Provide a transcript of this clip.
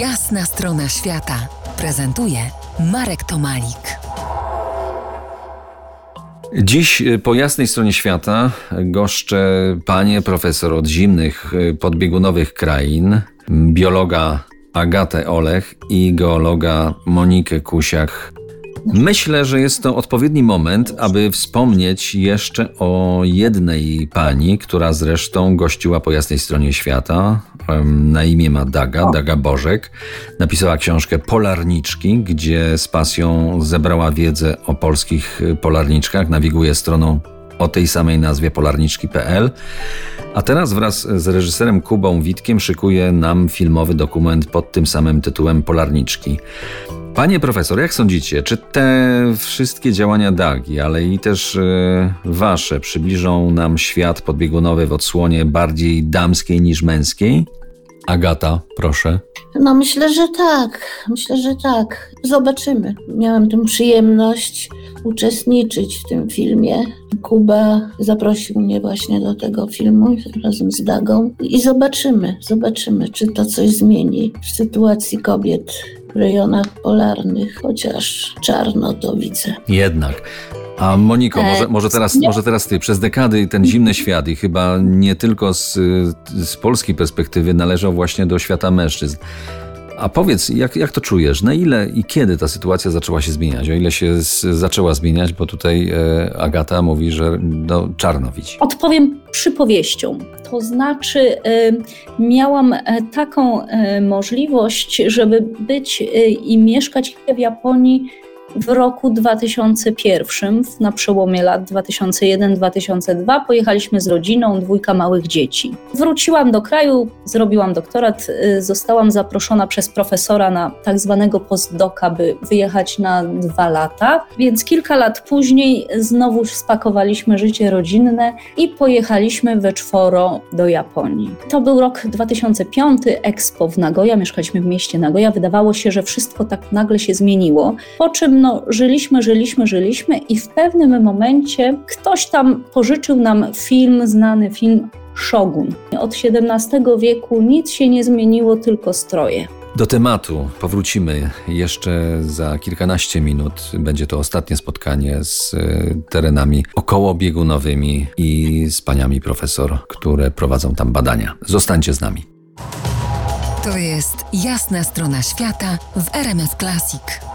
Jasna strona świata prezentuje Marek Tomalik. Dziś y, po jasnej stronie świata goszczę panie profesor od zimnych y, podbiegunowych krain, biologa Agatę Olech i geologa Monikę Kusiak. Myślę, że jest to odpowiedni moment, aby wspomnieć jeszcze o jednej pani, która zresztą gościła po jasnej stronie świata. Na imię ma Daga, Daga Bożek. Napisała książkę Polarniczki, gdzie z pasją zebrała wiedzę o polskich y, polarniczkach. Nawiguje stroną o tej samej nazwie polarniczki.pl. A teraz wraz z reżyserem Kubą Witkiem szykuje nam filmowy dokument pod tym samym tytułem Polarniczki. Panie profesor, jak sądzicie, czy te wszystkie działania Dagi, ale i też e, wasze przybliżą nam świat podbiegunowy w odsłonie bardziej damskiej niż męskiej? Agata, proszę. No myślę, że tak. Myślę, że tak. Zobaczymy. Miałam tę przyjemność uczestniczyć w tym filmie. Kuba zaprosił mnie właśnie do tego filmu razem z Dagą i zobaczymy, zobaczymy, czy to coś zmieni w sytuacji kobiet rejonach polarnych, chociaż czarno to widzę. Jednak. A Moniko, E, może, może, teraz, może teraz ty, przez dekady ten zimny świat i chyba nie tylko z, z polskiej perspektywy należał właśnie do świata mężczyzn. A powiedz, jak, jak to czujesz? Na ile i kiedy ta sytuacja zaczęła się zmieniać? O ile się z, zaczęła zmieniać, bo tutaj e, Agata mówi, że no, czarno widzi. Odpowiem przypowieścią. To znaczy, y, miałam e, taką e, możliwość, żeby być e, i mieszkać w Japonii w roku 2001, w- na przełomie lat 2001-2002. Pojechaliśmy z rodziną, dwójka małych dzieci. Wróciłam do kraju, zrobiłam doktorat, y, zostałam zaproszona przez profesora na tak zwanego postdoka, by wyjechać na dwa lata. Więc kilka lat później znowu spakowaliśmy życie rodzinne i pojechaliśmy we czworo do Japonii. To był rok 2005, Expo w Nagoya, mieszkaliśmy w mieście Nagoya. Wydawało się, że wszystko tak nagle się zmieniło. Po czym no, żyliśmy, żyliśmy, żyliśmy i w pewnym momencie ktoś tam pożyczył nam film, znany film Shogun. Od XVII wieku nic się nie zmieniło, tylko stroje. Do tematu powrócimy jeszcze za kilkanaście minut. Będzie to ostatnie spotkanie z e, terenami okołobiegunowymi i z paniami profesor, które prowadzą tam badania. Zostańcie z nami. To jest jasna strona świata w RMF Classic.